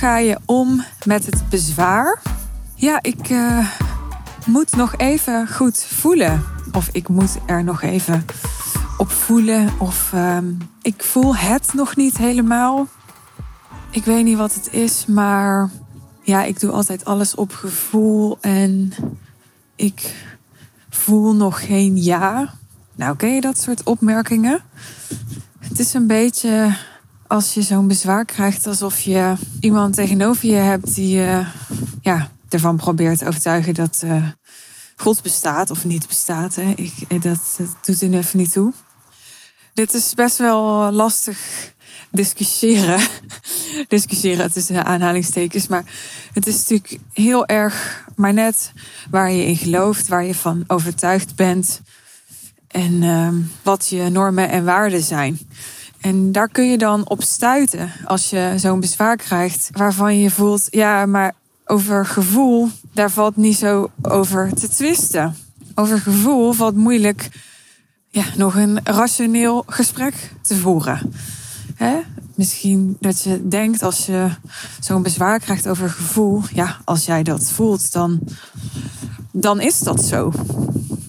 Ga je om met het bezwaar? Ja, ik uh, moet nog even goed voelen. Of ik moet er nog even op voelen. Of uh, ik voel het nog niet helemaal. Ik weet niet wat het is, maar ja, ik doe altijd alles op gevoel. En ik voel nog geen ja. Nou, ken je dat soort opmerkingen? Het is een beetje als je zo'n bezwaar krijgt alsof je iemand tegenover je hebt die je ja, ervan probeert te overtuigen dat uh, God bestaat of niet bestaat. Hè. Ik, dat, dat doet er even niet toe. Dit is best wel lastig discussiëren. discussiëren tussen aanhalingstekens. Maar het is natuurlijk heel erg maar net waar je in gelooft, waar je van overtuigd bent. En uh, wat je normen en waarden zijn. En daar kun je dan op stuiten als je zo'n bezwaar krijgt waarvan je voelt, ja, maar over gevoel, daar valt niet zo over te twisten. Over gevoel valt moeilijk ja, nog een rationeel gesprek te voeren. Hè? Misschien dat je denkt als je zo'n bezwaar krijgt over gevoel, ja, als jij dat voelt, dan, dan is dat zo.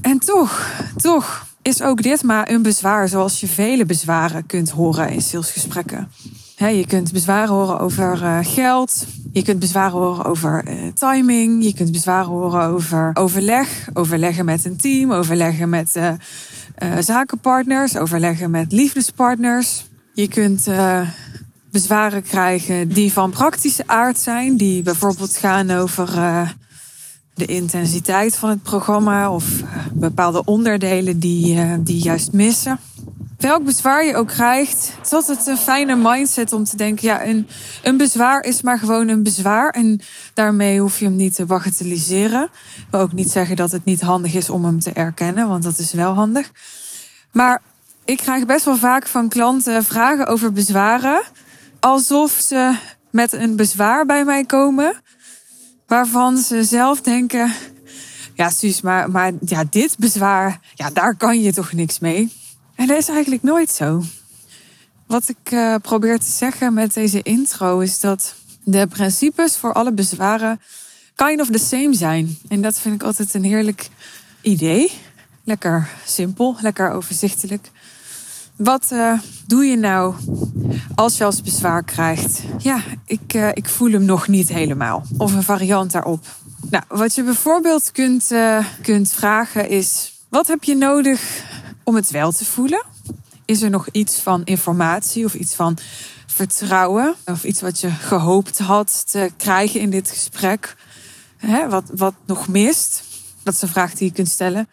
En toch, toch is ook dit maar een bezwaar zoals je vele bezwaren kunt horen in salesgesprekken. je kunt bezwaren horen over uh, geld. Je kunt bezwaren horen over uh, timing. Je kunt bezwaren horen over overleg. Overleggen met een team. Overleggen met uh, zakenpartners. Overleggen met liefdespartners. Je kunt bezwaren krijgen die van praktische aard zijn. Die bijvoorbeeld gaan over de intensiteit van het programma of eh, bepaalde onderdelen die, uh, die juist missen. Welk bezwaar je ook krijgt, het is altijd een fijne mindset om te denken: ja, een, een bezwaar is maar gewoon een bezwaar. En daarmee hoef je hem niet te bagatelliseren. Ik wil ook niet zeggen dat het niet handig is om hem te erkennen, want dat is wel handig. Maar ik krijg best wel vaak van klanten vragen over bezwaren, alsof ze met een bezwaar bij mij komen waarvan ze zelf denken: ja, Suus, maar, maar ja, dit bezwaar, ja, daar kan je toch niks mee. En dat is eigenlijk nooit zo. Wat ik uh, probeer te zeggen met deze intro is dat de principes voor alle bezwaren kind of the same zijn. En dat vind ik altijd een heerlijk idee. Lekker simpel, lekker overzichtelijk. Wat uh, doe je nou als je als bezwaar krijgt? Ja, ik, uh, ik voel hem nog niet helemaal. Of een variant daarop. Nou, wat je bijvoorbeeld kunt, uh, kunt vragen is: wat heb je nodig om het wel te voelen? Is er nog iets van informatie of iets van vertrouwen? Of iets wat je gehoopt had te krijgen in dit gesprek? Hè, wat, wat nog mist? Dat is een vraag die je kunt stellen.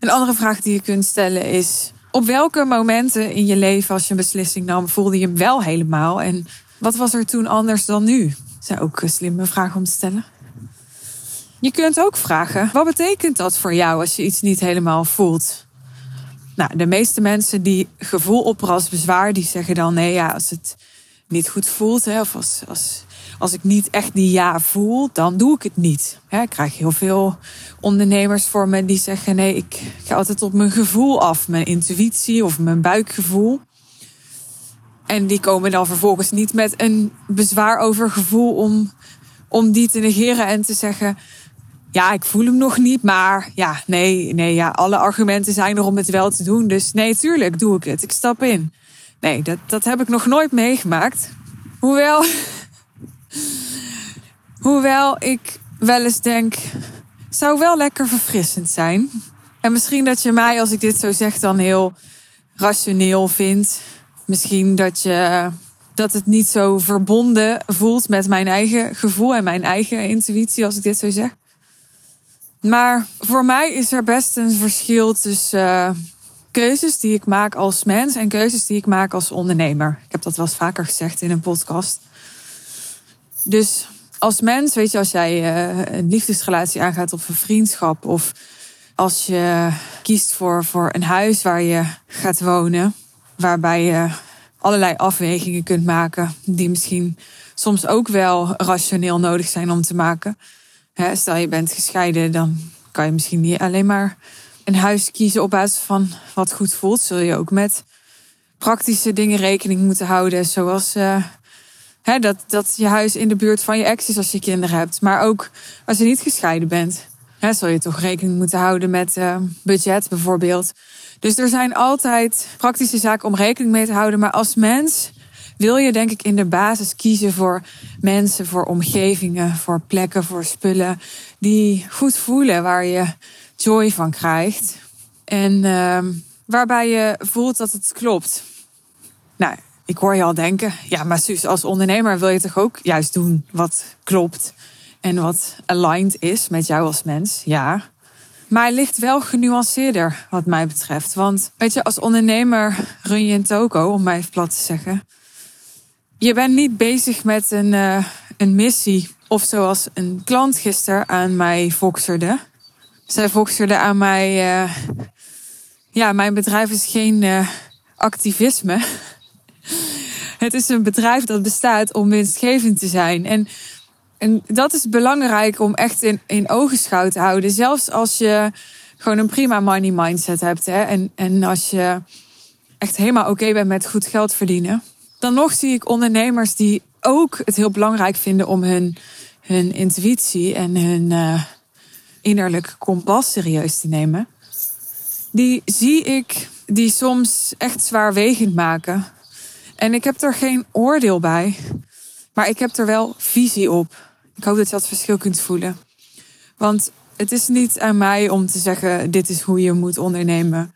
Een andere vraag die je kunt stellen is: op welke momenten in je leven, als je een beslissing nam, voelde je hem wel helemaal? En wat was er toen anders dan nu? Dat zijn ook slimme vragen om te stellen. Je kunt ook vragen: wat betekent dat voor jou als je iets niet helemaal voelt? Nou, de meeste mensen die gevoel opperen als bezwaar, die zeggen dan: nee, ja, als het niet goed voelt, hè, of als, als als ik niet echt die ja voel, dan doe ik het niet. ik krijg heel veel ondernemers voor me die zeggen: nee, ik ga altijd op mijn gevoel af, mijn intuïtie of mijn buikgevoel. En die komen dan vervolgens niet met een bezwaar over gevoel om, om die te negeren en te zeggen: ja, ik voel hem nog niet, maar ja, nee, nee, ja, alle argumenten zijn er om het wel te doen. Dus nee, tuurlijk doe ik het. Ik stap in. Nee, dat, dat heb ik nog nooit meegemaakt. Hoewel Hoewel ik wel eens denk, zou wel lekker verfrissend zijn. En misschien dat je mij, als ik dit zo zeg, dan heel rationeel vindt. Misschien dat je dat het niet zo verbonden voelt met mijn eigen gevoel en mijn eigen intuïtie, als ik dit zo zeg. Maar voor mij is er best een verschil tussen uh, keuzes die ik maak als mens en keuzes die ik maak als ondernemer. Ik heb dat wel eens vaker gezegd in een podcast. Dus als mens, weet je, als jij uh, een liefdesrelatie aangaat of een vriendschap, of als je kiest voor, voor een huis waar je gaat wonen, waarbij je allerlei afwegingen kunt maken, die misschien soms ook wel rationeel nodig zijn om te maken. Stel je bent gescheiden, dan kan je misschien niet alleen maar een huis kiezen op basis van wat goed voelt. Zul je ook met praktische dingen rekening moeten houden, zoals uh, dat, dat je huis in de buurt van je ex is als je kinderen hebt. Maar ook als je niet gescheiden bent. Hè, zal je toch rekening moeten houden met uh, budget bijvoorbeeld. Dus er zijn altijd praktische zaken om rekening mee te houden. Maar als mens wil je denk ik in de basis kiezen voor mensen, voor omgevingen, voor plekken, voor spullen die goed voelen, waar je joy van krijgt. En uh, waarbij je voelt dat het klopt. Nou, ik hoor je al denken, ja, maar Suus, als ondernemer wil je toch ook juist doen wat klopt en wat aligned is met jou als mens? Ja. Maar het ligt wel genuanceerder, wat mij betreft. Want weet je, als ondernemer run je een toko, om mij even plat te zeggen. Je bent niet bezig met een, uh, een missie. Of zoals een klant gisteren aan mij voxerde. Zij voxerde aan mij. Uh, ja, mijn bedrijf is geen uh, activisme. Het is een bedrijf dat bestaat om winstgevend te zijn. En, en dat is belangrijk om echt in, in ogenschouw te houden. Zelfs als je gewoon een prima money mindset hebt. Hè? En, en als je echt helemaal oké bent met goed geld verdienen. Dan nog zie ik ondernemers die ook het heel belangrijk vinden om hun, hun intuïtie en hun uh, innerlijke kompas serieus te nemen. Die zie ik die soms echt zwaarwegend maken. En ik heb er geen oordeel bij, maar ik heb er wel visie op. Ik hoop dat je dat verschil kunt voelen. Want het is niet aan mij om te zeggen: dit is hoe je moet ondernemen.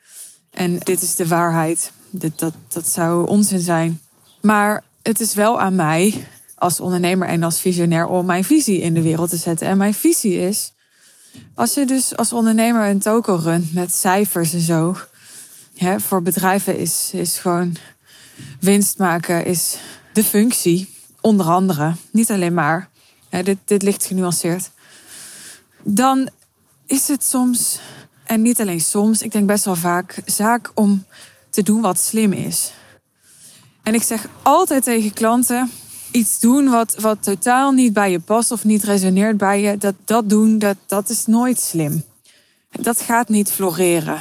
En dit is de waarheid. Dat, dat zou onzin zijn. Maar het is wel aan mij als ondernemer en als visionair om mijn visie in de wereld te zetten. En mijn visie is: als je dus als ondernemer een toko runt met cijfers en zo. Voor bedrijven is, is gewoon winst maken is de functie, onder andere, niet alleen maar. dit, dit ligt genuanceerd. Dan is het soms, en niet alleen soms, ik denk best wel vaak, zaak om te doen wat slim is. En ik zeg altijd tegen klanten: iets doen wat, wat totaal niet bij je past of niet resoneert bij je, dat, dat doen, dat, dat is nooit slim. Dat gaat niet floreren.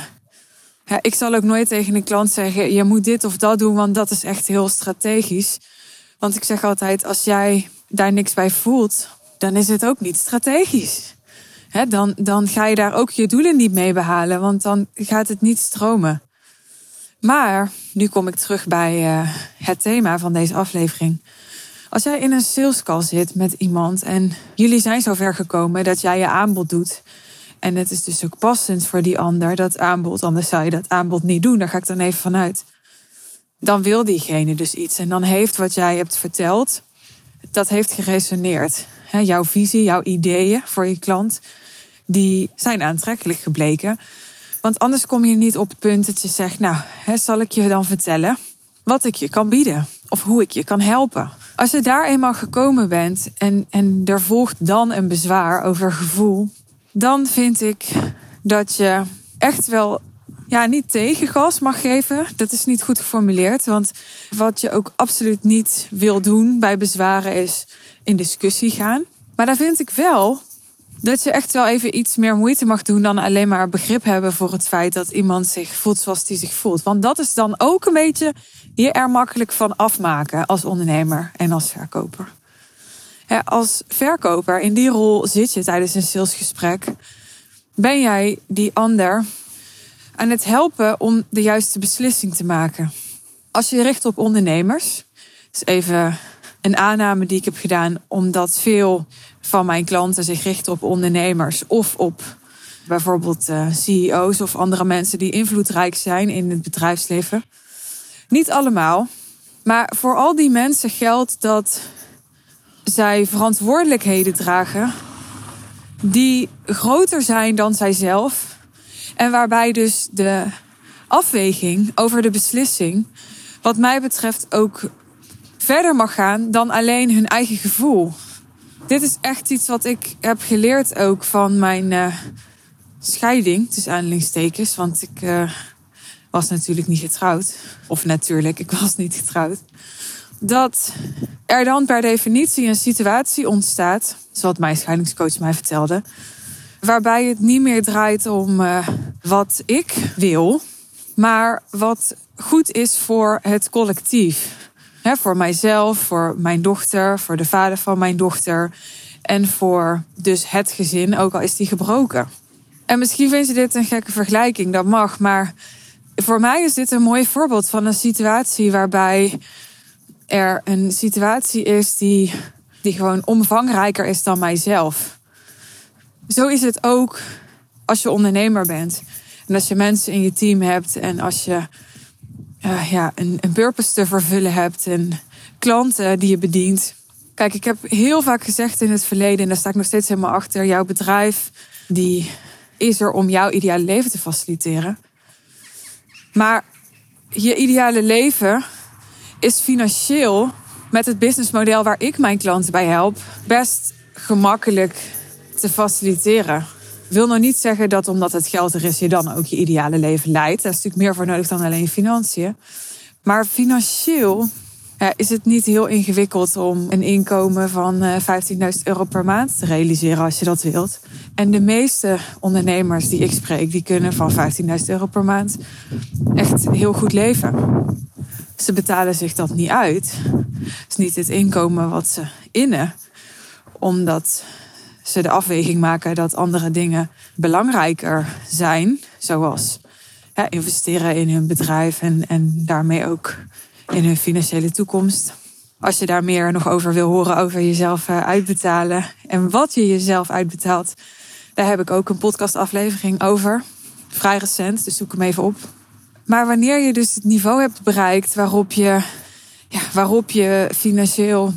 Ja, ik zal ook nooit tegen een klant zeggen: je moet dit of dat doen, want dat is echt heel strategisch. Want ik zeg altijd: als jij daar niks bij voelt, dan is het ook niet strategisch. dan, dan ga je daar ook je doelen niet mee behalen, want dan gaat het niet stromen. Maar nu kom ik terug bij uh, het thema van deze aflevering. Als jij in een sales call zit met iemand en jullie zijn zover gekomen dat jij je aanbod doet en het is dus ook passend voor die ander, dat aanbod. Anders zou je dat aanbod niet doen. Daar ga ik dan even vanuit. Dan wil diegene dus iets. En dan heeft wat jij hebt verteld, dat heeft geresoneerd. jouw visie, jouw ideeën voor je klant, die zijn aantrekkelijk gebleken. Want anders kom je niet op het punt dat je zegt, nou, zal ik je dan vertellen wat ik je kan bieden? Of hoe ik je kan helpen? Als je daar eenmaal gekomen bent en, en er volgt dan een bezwaar over gevoel, dan vind ik dat je echt wel ja, niet tegengas mag geven. Dat is niet goed geformuleerd. Want wat je ook absoluut niet wil doen bij bezwaren is in discussie gaan. Maar dan vind ik wel dat je echt wel even iets meer moeite mag doen dan alleen maar begrip hebben voor het feit dat iemand zich voelt zoals hij zich voelt. Want dat is dan ook een beetje je er makkelijk van afmaken als ondernemer en als verkoper als verkoper in die rol zit je tijdens een salesgesprek. Ben jij die ander aan het helpen om de juiste beslissing te maken? Als je richt op ondernemers, is even een aanname die ik heb gedaan, omdat veel van mijn klanten zich richten op ondernemers of op bijvoorbeeld uh, CEO's of andere mensen die invloedrijk zijn in het bedrijfsleven. Niet allemaal, maar voor al die mensen geldt dat zij verantwoordelijkheden dragen die groter zijn dan zijzelf. En waarbij dus de afweging over de beslissing, wat mij betreft, ook verder mag gaan dan alleen hun eigen gevoel. Dit is echt iets wat ik heb geleerd ook van mijn uh, scheiding, tussen aanhalingstekens. Want ik uh, was natuurlijk niet getrouwd. Of natuurlijk, ik was niet getrouwd dat er dan per definitie een situatie ontstaat, zoals mijn scheidingscoach mij vertelde, waarbij het niet meer draait om uh, wat ik wil, maar wat goed is voor het collectief. voor mijzelf, voor mijn dochter, voor de vader van mijn dochter. En voor dus het gezin, ook al is die gebroken. En misschien vind je dit een gekke vergelijking, dat mag. Maar voor mij is dit een mooi voorbeeld van een situatie waarbij er een situatie is die, die gewoon omvangrijker is dan mijzelf. Zo is het ook als je ondernemer bent. En als je mensen in je team hebt en als je uh, ja, een, een purpose te vervullen hebt en klanten die je bedient. Kijk, ik heb heel vaak gezegd in het verleden, en daar sta ik nog steeds helemaal achter, jouw bedrijf die is er om jouw ideale leven te faciliteren. Maar je ideale leven is financieel met het businessmodel waar ik mijn klanten bij help best gemakkelijk te faciliteren. Wil nog niet zeggen dat omdat het geld er is, je dan ook je ideale leven leidt. Daar is natuurlijk meer voor nodig dan alleen financiën. Maar financieel is het niet heel ingewikkeld om een inkomen van 15.000 eh, euro per maand te realiseren als je dat wilt. En de meeste ondernemers die ik spreek, die kunnen van 15.000 euro per maand echt heel goed leven. Ze betalen zich dat niet uit. Het is niet het inkomen wat ze innen, omdat ze de afweging maken dat andere dingen belangrijker zijn, zoals investeren in hun bedrijf en, en daarmee ook in hun financiële toekomst. Als je daar meer nog over wil horen over jezelf eh, uitbetalen en wat je jezelf uitbetaalt, daar heb ik ook een podcastaflevering over. Vrij recent, dus zoek hem even op. Maar wanneer je dus het niveau hebt bereikt waarop je, ja, waarop je financieel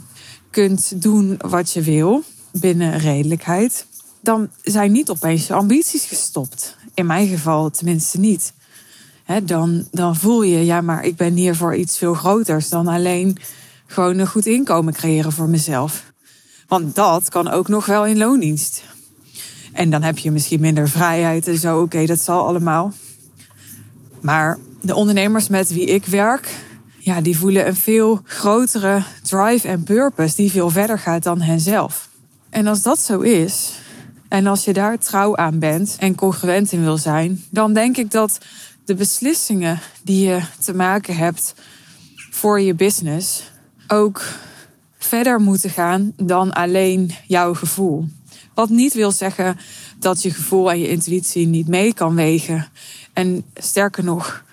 kunt doen wat je wil, binnen redelijkheid, dan zijn niet opeens je ambities gestopt. In mijn geval tenminste niet. dan, dan voel je, ja, maar ik ben hier voor iets veel groters dan alleen gewoon een goed inkomen creëren voor mezelf. Want dat kan ook nog wel in loondienst. En dan heb je misschien minder vrijheid en zo. Oké, dat zal allemaal. Maar de ondernemers met wie ik werk, ja, die voelen een veel grotere drive en purpose die veel verder gaat dan henzelf. En als dat zo is, en als je daar trouw aan bent en congruent in wil zijn, dan denk ik dat de beslissingen die je te maken hebt voor je business ook verder moeten gaan dan alleen jouw gevoel. Wat niet wil zeggen dat je gevoel en je intuïtie niet mee kan wegen. En sterker nog,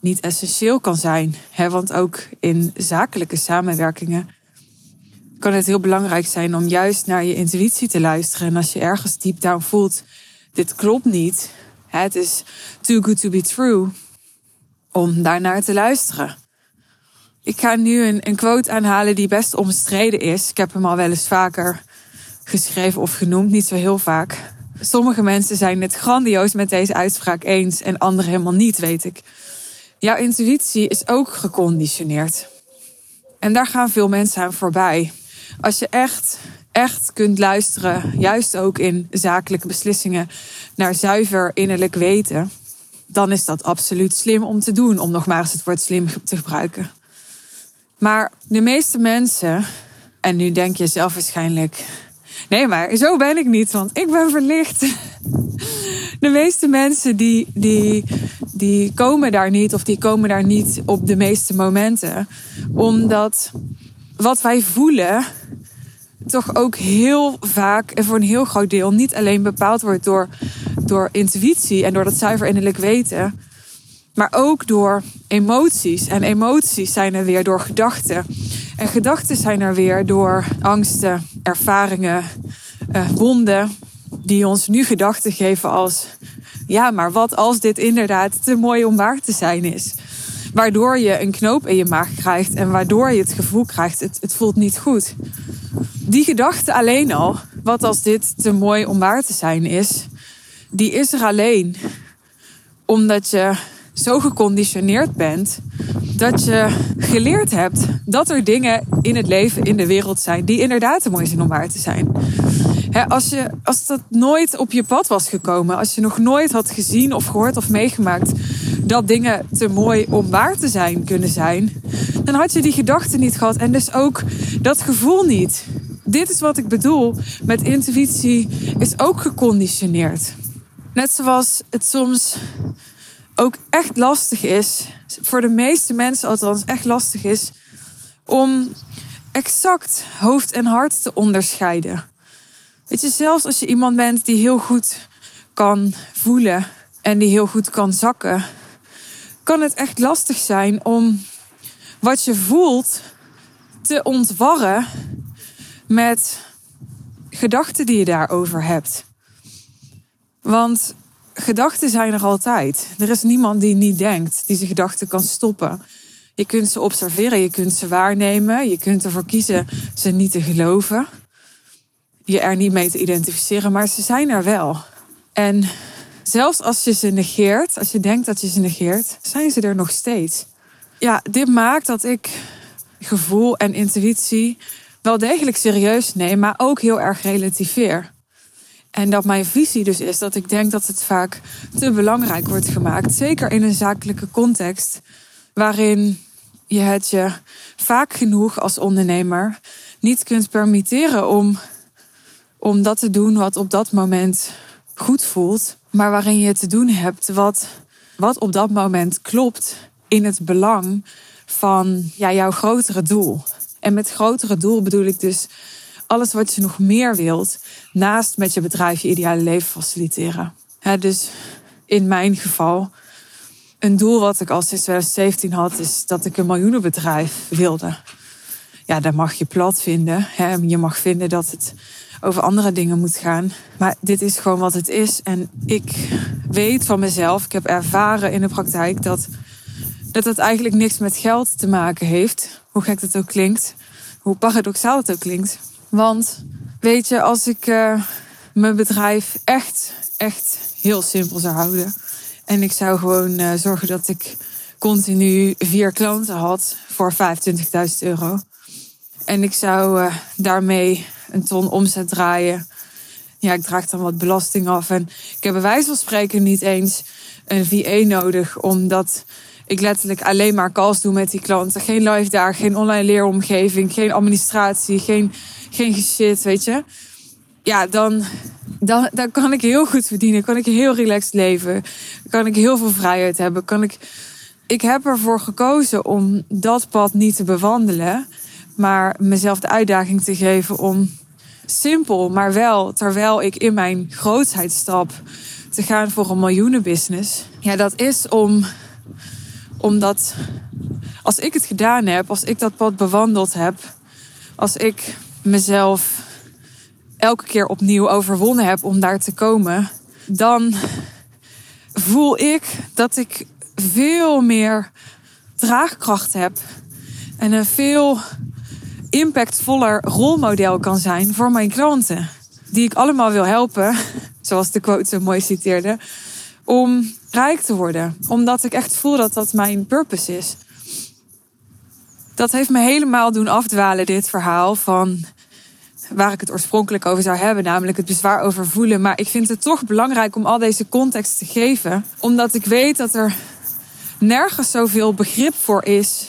niet essentieel kan zijn. Want ook in zakelijke samenwerkingen kan het heel belangrijk zijn om juist naar je intuïtie te luisteren. En als je ergens diep down voelt, dit klopt niet. Het is too good to be true. Om daarnaar te luisteren. Ik ga nu een quote aanhalen die best omstreden is. Ik heb hem al wel eens vaker geschreven of genoemd, niet zo heel vaak. Sommige mensen zijn het grandioos met deze uitspraak eens en anderen helemaal niet, weet ik. Jouw intuïtie is ook geconditioneerd. En daar gaan veel mensen aan voorbij. Als je echt, echt kunt luisteren, juist ook in zakelijke beslissingen, naar zuiver innerlijk weten, dan is dat absoluut slim om te doen, om nog maar eens het woord slim te gebruiken. Maar de meeste mensen, en nu denk je zelf waarschijnlijk, nee, maar zo ben ik niet, want ik ben verlicht. De meeste mensen die, die, die komen daar niet, of die komen daar niet op de meeste momenten, omdat wat wij voelen toch ook heel vaak en voor een heel groot deel niet alleen bepaald wordt door, door intuïtie en door dat zuiver innerlijk weten, maar ook door emoties. En emoties zijn er weer door gedachten. En gedachten zijn er weer door angsten, ervaringen, uh, wonden, die ons nu gedachten geven als: ja, maar wat als dit inderdaad te mooi om waar te zijn is? Waardoor je een knoop in je maag krijgt en waardoor je het gevoel krijgt: het, het voelt niet goed. Die gedachte alleen al, wat als dit te mooi om waar te zijn is, die is er alleen omdat je zo geconditioneerd bent dat je geleerd hebt dat er dingen in het leven, in de wereld zijn die inderdaad te mooi zijn om waar te zijn. als, je, als dat nooit op je pad was gekomen, als je nog nooit had gezien of gehoord of meegemaakt dat dingen te mooi om waar te zijn kunnen zijn, dan had je die gedachte niet gehad en dus ook dat gevoel niet. Dit is wat ik bedoel met intuïtie is ook geconditioneerd. Net zoals het soms ook echt lastig is, voor de meeste mensen althans echt lastig is, om exact hoofd en hart te onderscheiden. Weet je, zelfs als je iemand bent die heel goed kan voelen en die heel goed kan zakken, kan het echt lastig zijn om wat je voelt te ontwarren met gedachten die je daarover hebt. Want gedachten zijn er altijd. Er is niemand die niet denkt, die zijn gedachten kan stoppen. Je kunt ze observeren, je kunt ze waarnemen, je kunt ervoor kiezen ze niet te geloven, je er niet mee te identificeren, maar ze zijn er wel. En zelfs als je ze negeert, als je denkt dat je ze negeert, zijn ze er nog steeds. Ja, dit maakt dat ik gevoel en intuïtie wel degelijk serieus neem, maar ook heel erg relativeer. En dat mijn visie dus is dat ik denk dat het vaak te belangrijk wordt gemaakt. Zeker in een zakelijke context, waarin je het je vaak genoeg als ondernemer niet kunt permitteren om, om dat te doen wat op dat moment goed voelt, maar waarin je te doen hebt wat, wat op dat moment klopt in het belang van ja, jouw grotere doel. En met grotere doel bedoel ik dus alles wat je nog meer wilt, naast met je bedrijf je ideale leven faciliteren. dus in mijn geval, een doel wat ik al sinds 2017 had, is dat ik een miljoenenbedrijf wilde. Ja, dat mag je plat vinden. Je mag vinden dat het over andere dingen moet gaan. Maar dit is gewoon wat het is. En ik weet van mezelf, ik heb ervaren in de praktijk dat dat het eigenlijk niks met geld te maken heeft. Hoe gek het ook klinkt. Hoe paradoxaal het ook klinkt. Want weet je, als ik uh, mijn bedrijf echt, echt heel simpel zou houden. En ik zou gewoon uh, zorgen dat ik continu vier klanten had voor 25.000 euro. En ik zou uh, daarmee een ton omzet draaien. Ja, ik draag dan wat belasting af. En ik heb bij wijze van spreken niet eens een VA nodig, omdat ik letterlijk alleen maar calls doe met die klanten. Geen live daar, geen online leeromgeving, geen administratie, geen, geen shit, weet je. Ja, dan, dan, dan kan ik heel goed verdienen. Kan ik heel relaxed leven. Kan ik heel veel vrijheid hebben. Kan ik, ik heb ervoor gekozen om dat pad niet te bewandelen. Maar mezelf de uitdaging te geven om simpel, maar wel terwijl ik in mijn grootheid stap, te gaan voor een miljoenenbusiness. Ja, dat is om omdat als ik het gedaan heb, als ik dat pad bewandeld heb, als ik mezelf elke keer opnieuw overwonnen heb om daar te komen, dan voel ik dat ik veel meer draagkracht heb en een veel impactvoller rolmodel kan zijn voor mijn klanten. Die ik allemaal wil helpen, zoals de quote mooi citeerde, om rijk te worden. Omdat ik echt voel dat dat mijn purpose is. Dat heeft me helemaal doen afdwalen, dit verhaal van waar ik het oorspronkelijk over zou hebben, namelijk het bezwaar over voelen. Maar ik vind het toch belangrijk om al deze context te geven, omdat ik weet dat er nergens zoveel begrip voor is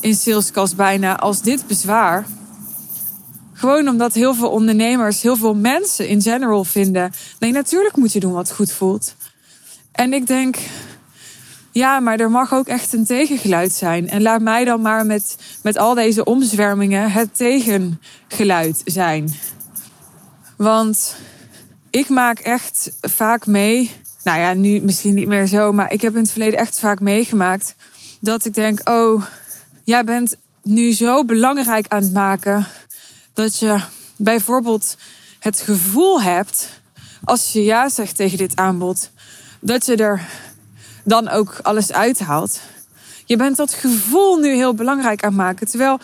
in salescast bijna als dit bezwaar. Gewoon omdat heel veel ondernemers, heel veel mensen in general vinden: nee, natuurlijk moet je doen wat goed voelt. En ik denk, ja, maar er mag ook echt een tegengeluid zijn. En laat mij dan maar met, met al deze omzwermingen het tegengeluid zijn. Want ik maak echt vaak mee. Nou ja, nu misschien niet meer zo, maar ik heb in het verleden echt vaak meegemaakt. Dat ik denk, oh, jij bent nu zo belangrijk aan het maken. Dat je bijvoorbeeld het gevoel hebt, als je ja zegt tegen dit aanbod, dat je er dan ook alles uithaalt. Je bent dat gevoel nu heel belangrijk aan het maken. Terwijl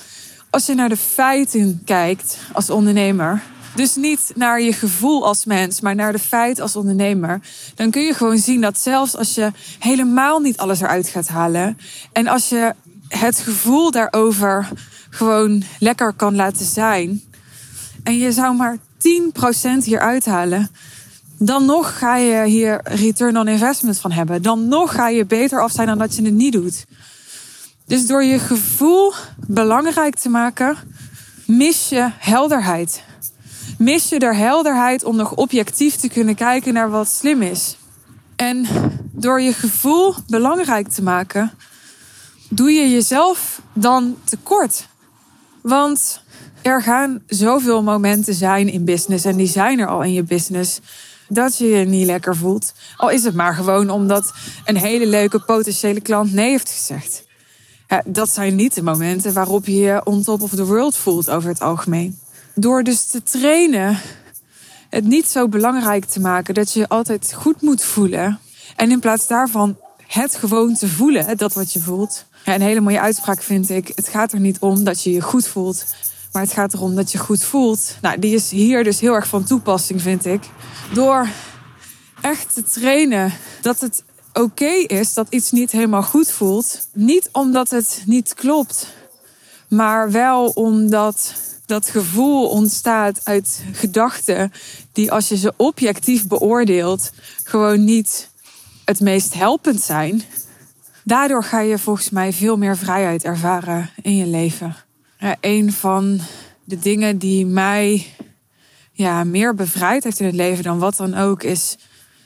als je naar de feiten kijkt als ondernemer, dus niet naar je gevoel als mens, maar naar de feit als ondernemer, dan kun je gewoon zien dat zelfs als je helemaal niet alles eruit gaat halen en als je het gevoel daarover gewoon lekker kan laten zijn en je zou maar 10% hier uithalen, dan nog ga je hier return on investment van hebben. Dan nog ga je beter af zijn dan dat je het niet doet. Dus door je gevoel belangrijk te maken, mis je helderheid. Mis je er helderheid om nog objectief te kunnen kijken naar wat slim is. En door je gevoel belangrijk te maken, doe je jezelf dan tekort. Want er gaan zoveel momenten zijn in business en die zijn er al in je business dat je je niet lekker voelt. Al is het maar gewoon omdat een hele leuke potentiële klant nee heeft gezegd. Dat zijn niet de momenten waarop je je on top of the world voelt over het algemeen. Door dus te trainen, het niet zo belangrijk te maken dat je je altijd goed moet voelen. En in plaats daarvan het gewoon te voelen, dat wat je voelt. Een hele mooie uitspraak vind ik. Het gaat er niet om dat je je goed voelt, maar het gaat erom dat je goed voelt. Nou, die is hier dus heel erg van toepassing, vind ik. Door echt te trainen dat het oké is dat iets niet helemaal goed voelt. Niet omdat het niet klopt, maar wel omdat dat gevoel ontstaat uit gedachten die als je ze objectief beoordeelt, gewoon niet het meest helpend zijn. Daardoor ga je volgens mij veel meer vrijheid ervaren in je leven. Ja, een van de dingen die mij ja, meer bevrijd heeft in het leven dan wat dan ook, is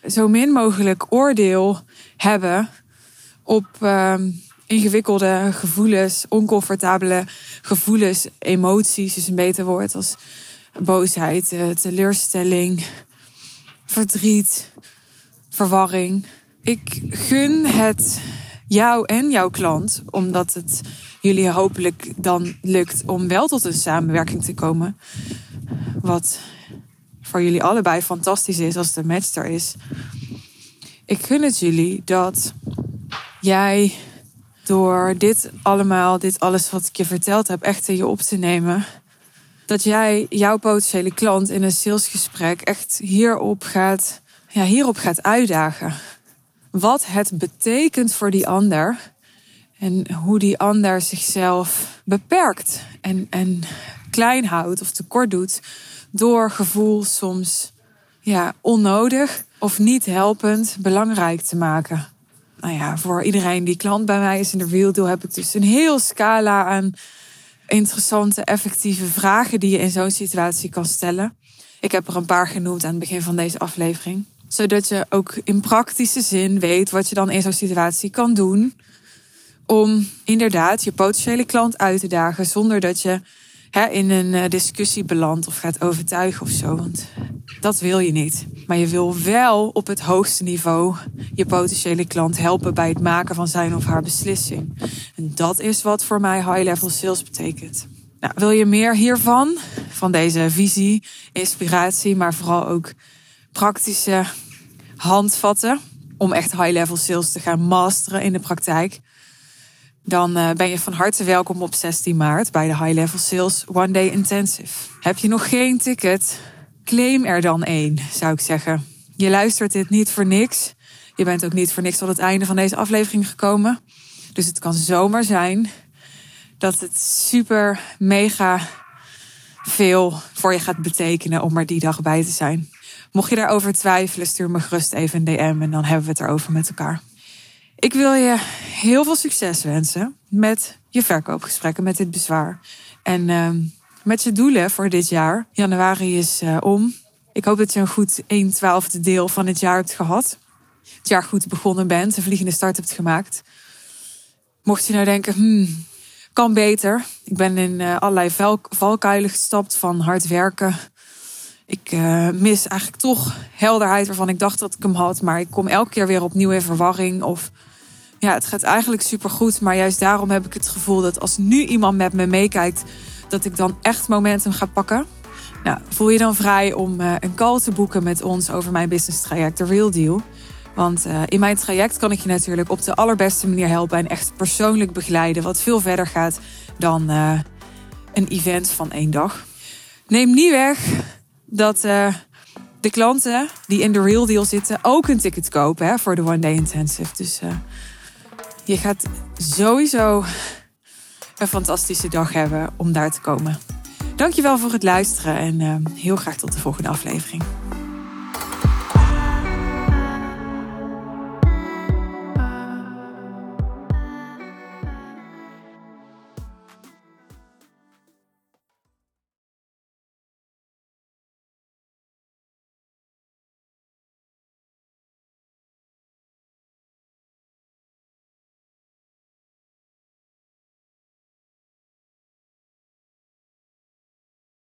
zo min mogelijk oordeel hebben op uh, ingewikkelde gevoelens, oncomfortabele gevoelens, emoties is een beter woord als boosheid, eh, teleurstelling, verdriet, verwarring. Ik gun het jou en jouw klant, omdat het jullie hopelijk dan lukt om wel tot een samenwerking te komen. Wat voor jullie allebei fantastisch is als de match er is. Ik gun het jullie dat jij door dit allemaal, dit alles wat ik je verteld heb, echt in je op te nemen. Dat jij jouw potentiële klant in een salesgesprek echt hierop gaat, ja, hierop gaat uitdagen. Wat het betekent voor die ander. En hoe die ander zichzelf beperkt en, en klein houdt of tekort doet door gevoel soms ja, onnodig of niet helpend belangrijk te maken. Nou ja, voor iedereen die klant bij mij is in de Real heb ik dus een heel scala aan interessante, effectieve vragen die je in zo'n situatie kan stellen. Ik heb er een paar genoemd aan het begin van deze aflevering. Zodat je ook in praktische zin weet wat je dan in zo'n situatie kan doen. Om inderdaad je potentiële klant uit te dagen zonder dat je hè, in een eh, discussie belandt of gaat overtuigen of zo. Want dat wil je niet. Maar je wil wel op het hoogste niveau je potentiële klant helpen bij het maken van zijn of haar beslissing. En dat is wat voor mij high-level sales betekent. Nou, wil je meer hiervan? Van deze visie, inspiratie, maar vooral ook praktische handvatten om echt high-level sales te gaan masteren in de praktijk? dan eh, ben je van harte welkom op 16 maart bij de High Level Sales One Day Intensive. Heb je nog geen ticket? Claim er dan één, zou ik zeggen. Je luistert dit niet voor niks. Je bent ook niet voor niks tot het einde van deze aflevering gekomen. Dus het kan zomaar zijn dat het super mega veel voor je gaat betekenen om er die dag bij te zijn. Mocht je daarover twijfelen, stuur me gerust even een DM en dan hebben we het erover met elkaar. Ik wil je heel veel succes wensen met je verkoopgesprekken, met dit bezwaar. En uh, met je doelen voor dit jaar. Januari is uh, om. Ik hoop dat je een goed 1 twaalfde deel van het jaar hebt gehad. Het jaar goed begonnen bent, een vliegende start hebt gemaakt. Mocht je nou denken, hmm, kan beter. Ik ben in uh, allerlei valkuilen gestapt van hard werken. Ik uh, mis eigenlijk toch helderheid waarvan ik dacht dat ik hem had. Maar ik kom elke keer weer opnieuw in verwarring. Of ja, het gaat eigenlijk supergoed. Maar juist daarom heb ik het gevoel dat als nu iemand met me meekijkt, dat ik dan echt momentum ga pakken. Nou, voel je dan vrij om uh, een call te boeken met ons over mijn business traject, The Real Deal. Want uh, in mijn traject kan ik je natuurlijk op de allerbeste manier helpen en echt persoonlijk begeleiden, wat veel verder gaat dan een event van één dag. Neem niet weg dat de klanten die in de Real Deal zitten ook een ticket kopen hè, voor de One Day Intensive. Dus je gaat sowieso een fantastische dag hebben om daar te komen. Dankjewel voor het luisteren en uh, heel graag tot de volgende aflevering.